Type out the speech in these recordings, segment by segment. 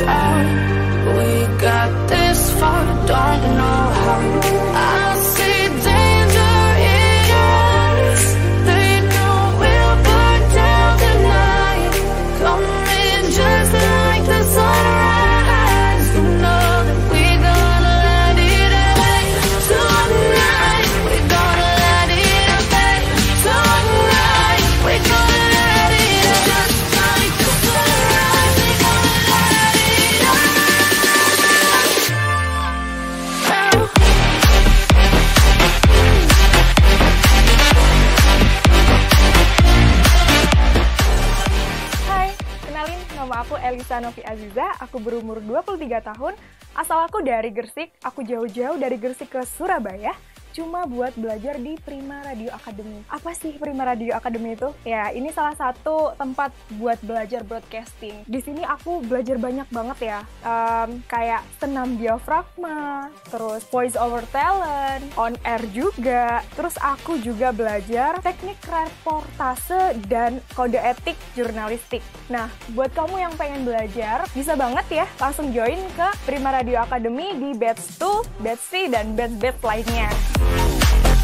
this Novi Aziza, aku berumur 23 tahun, asal aku dari Gersik, aku jauh-jauh dari Gersik ke Surabaya, cuma buat belajar di Prima Radio Academy. Apa sih Prima Radio Academy itu? Ya, ini salah satu tempat buat belajar broadcasting. Di sini aku belajar banyak banget ya, Em, kayak senam diafragma, terus voice over talent, on air juga, terus aku juga belajar teknik reportase dan kode etik jurnalistik. Nah, buat kamu yang pengen belajar, bisa banget ya langsung join ke Prima Radio Academy di batch 2, batch C, dan batch-batch lainnya.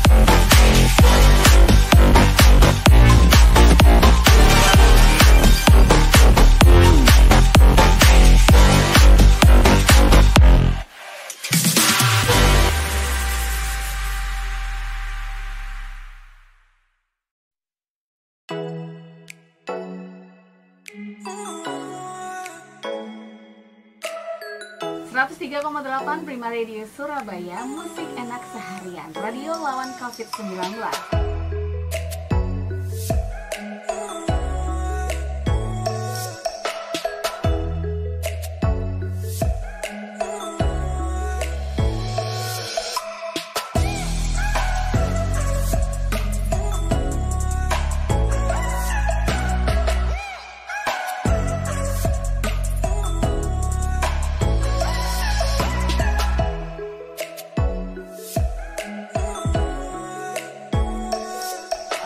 Fire. Tiga 103,8 Prima Radio Surabaya Musik enak seharian. Radio lawan COVID-19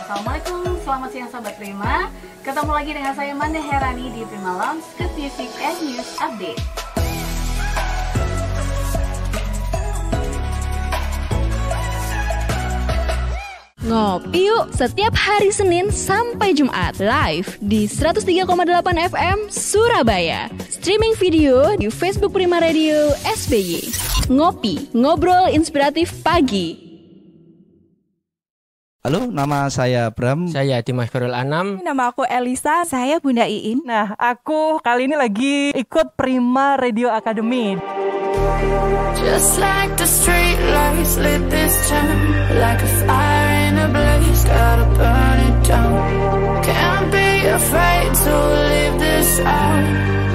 Assalamualaikum, selamat siang sahabat Prima Ketemu lagi dengan saya Manda Herani di Prima Lounge Good Music and News Update Ngopi yuk setiap hari Senin sampai Jumat live di 103,8 FM Surabaya. Streaming video di Facebook Prima Radio SBY. Ngopi, ngobrol inspiratif pagi. Halo, nama saya Bram. Saya Dimas Farul Anam. Nama aku Elisa. Saya Bunda Iin. Nah, aku kali ini lagi ikut Prima Radio Academy. Just like the street lights lit this town Like a fire in a blaze, gotta burn it down Can't be afraid to leave this out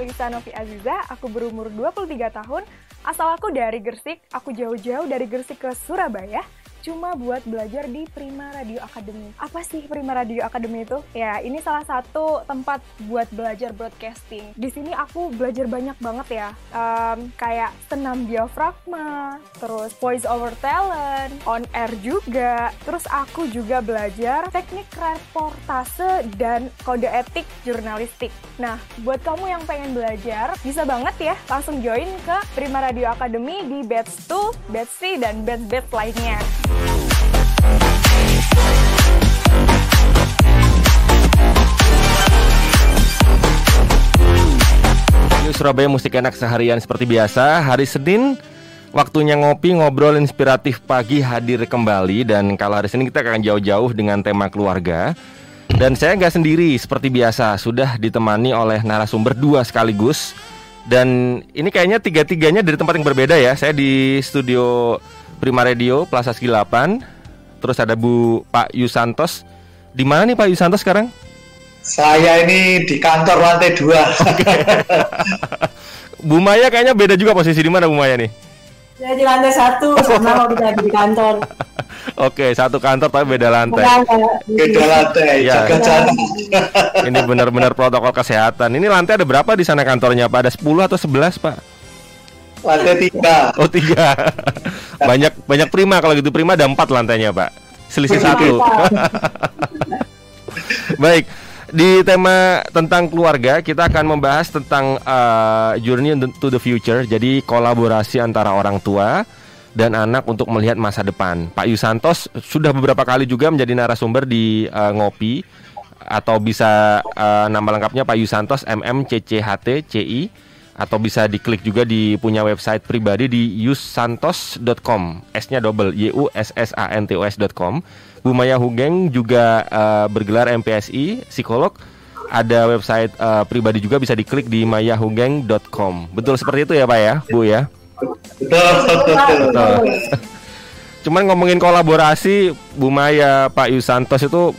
Elisa Novi Aziza, aku berumur 23 tahun, asal aku dari Gersik, aku jauh-jauh dari Gersik ke Surabaya, cuma buat belajar di Prima Radio Academy. Apa sih Prima Radio Academy itu? Ya, ini salah satu tempat buat belajar broadcasting. Di sini aku belajar banyak banget ya, Em, kayak senam diafragma, terus voice over talent, on air juga, terus aku juga belajar teknik reportase dan kode etik jurnalistik. Nah, buat kamu yang pengen belajar, bisa banget ya langsung join ke Prima Radio Academy di batch 2, batch C, dan batch-batch lainnya. Surabaya Musik Enak seharian seperti biasa. Hari Senin waktunya ngopi ngobrol inspiratif pagi hadir kembali dan kalau hari Senin kita akan jauh-jauh dengan tema keluarga. Dan saya nggak sendiri seperti biasa sudah ditemani oleh narasumber dua sekaligus Dan ini kayaknya tiga-tiganya dari tempat yang berbeda ya. Saya di studio Prima Radio Plaza Segi 8. Terus ada Bu Pak Yusantos. Di mana nih Pak Yusantos sekarang? Saya ini di kantor lantai dua. Bu Maya kayaknya beda juga posisi di mana Bu Maya nih? Saya di lantai satu sama kalau kita di kantor. Oke, satu kantor tapi beda lantai. Beda lantai, Ya. jaga jarak. Ini benar-benar protokol kesehatan. Ini lantai ada berapa di sana kantornya Pak? Ada 10 atau 11 Pak? Lantai tiga. Oh tiga. banyak banyak prima kalau gitu prima ada empat lantainya Pak. Selisih satu. Baik. Di tema tentang keluarga kita akan membahas tentang uh, journey to the future. Jadi kolaborasi antara orang tua dan anak untuk melihat masa depan. Pak Yusantos sudah beberapa kali juga menjadi narasumber di uh, ngopi atau bisa uh, nama lengkapnya Pak Yusantos MMCCHT CI atau bisa diklik juga di punya website pribadi di yusantos.com S-nya double Y U S S A N T O S.com. Bu Maya Hugeng juga uh, bergelar MPSI psikolog. Ada website uh, pribadi juga bisa diklik di mayahugeng.com. Betul seperti itu ya Pak ya, Bu ya? Betul, betul, betul. Cuman ngomongin kolaborasi Bu Maya, Pak Yusantos itu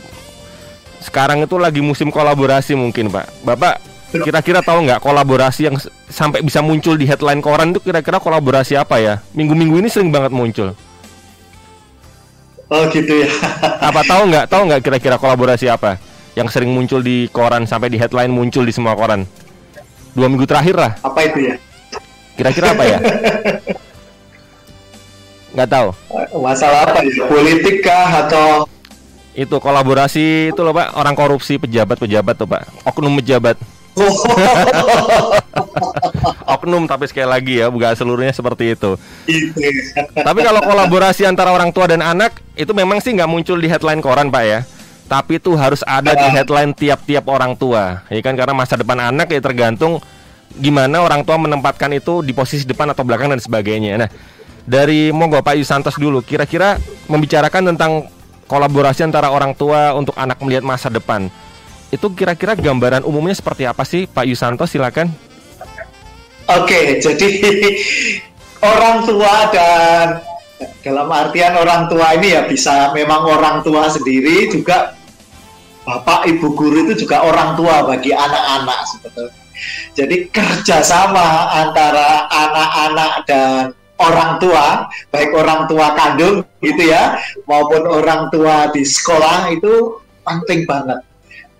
sekarang itu lagi musim kolaborasi mungkin Pak. Bapak kira-kira tahu nggak kolaborasi yang sampai bisa muncul di headline koran itu kira-kira kolaborasi apa ya? Minggu-minggu ini sering banget muncul. Oh gitu ya. Apa tahu nggak? Tahu nggak kira-kira kolaborasi apa yang sering muncul di koran sampai di headline muncul di semua koran? Dua minggu terakhir lah. Apa itu ya? Kira-kira apa ya? Nggak tahu. Masalah apa ya? Politik kah atau Itu kolaborasi itu loh Pak, orang korupsi pejabat-pejabat tuh Pak. Oknum pejabat. Oknum tapi sekali lagi ya, bukan seluruhnya seperti itu. itu? ya? Tapi kalau kolaborasi antara orang tua dan anak itu memang sih nggak muncul di headline koran Pak ya. Tapi itu harus ada di headline tiap-tiap orang tua, ya kan karena masa depan anak ya tergantung gimana orang tua menempatkan itu di posisi depan atau belakang dan sebagainya. Nah, dari monggo Pak Yusantos dulu, kira-kira membicarakan tentang kolaborasi antara orang tua untuk anak melihat masa depan. Itu kira-kira gambaran umumnya seperti apa sih Pak Yusantos silakan. Oke, jadi orang tua dan dalam artian orang tua ini ya bisa memang orang tua sendiri juga bapak ibu guru itu juga orang tua bagi anak-anak sebetulnya. Jadi kerjasama antara anak-anak dan orang tua, baik orang tua kandung gitu ya, maupun orang tua di sekolah itu penting banget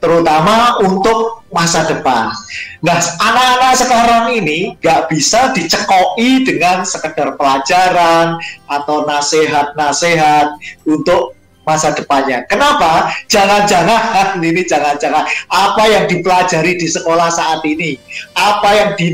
terutama untuk masa depan. Nah, anak-anak sekarang ini nggak bisa dicekoi dengan sekedar pelajaran atau nasihat-nasihat untuk masa depannya. Kenapa? Jangan-jangan ini jangan-jangan apa yang dipelajari di sekolah saat ini, apa yang di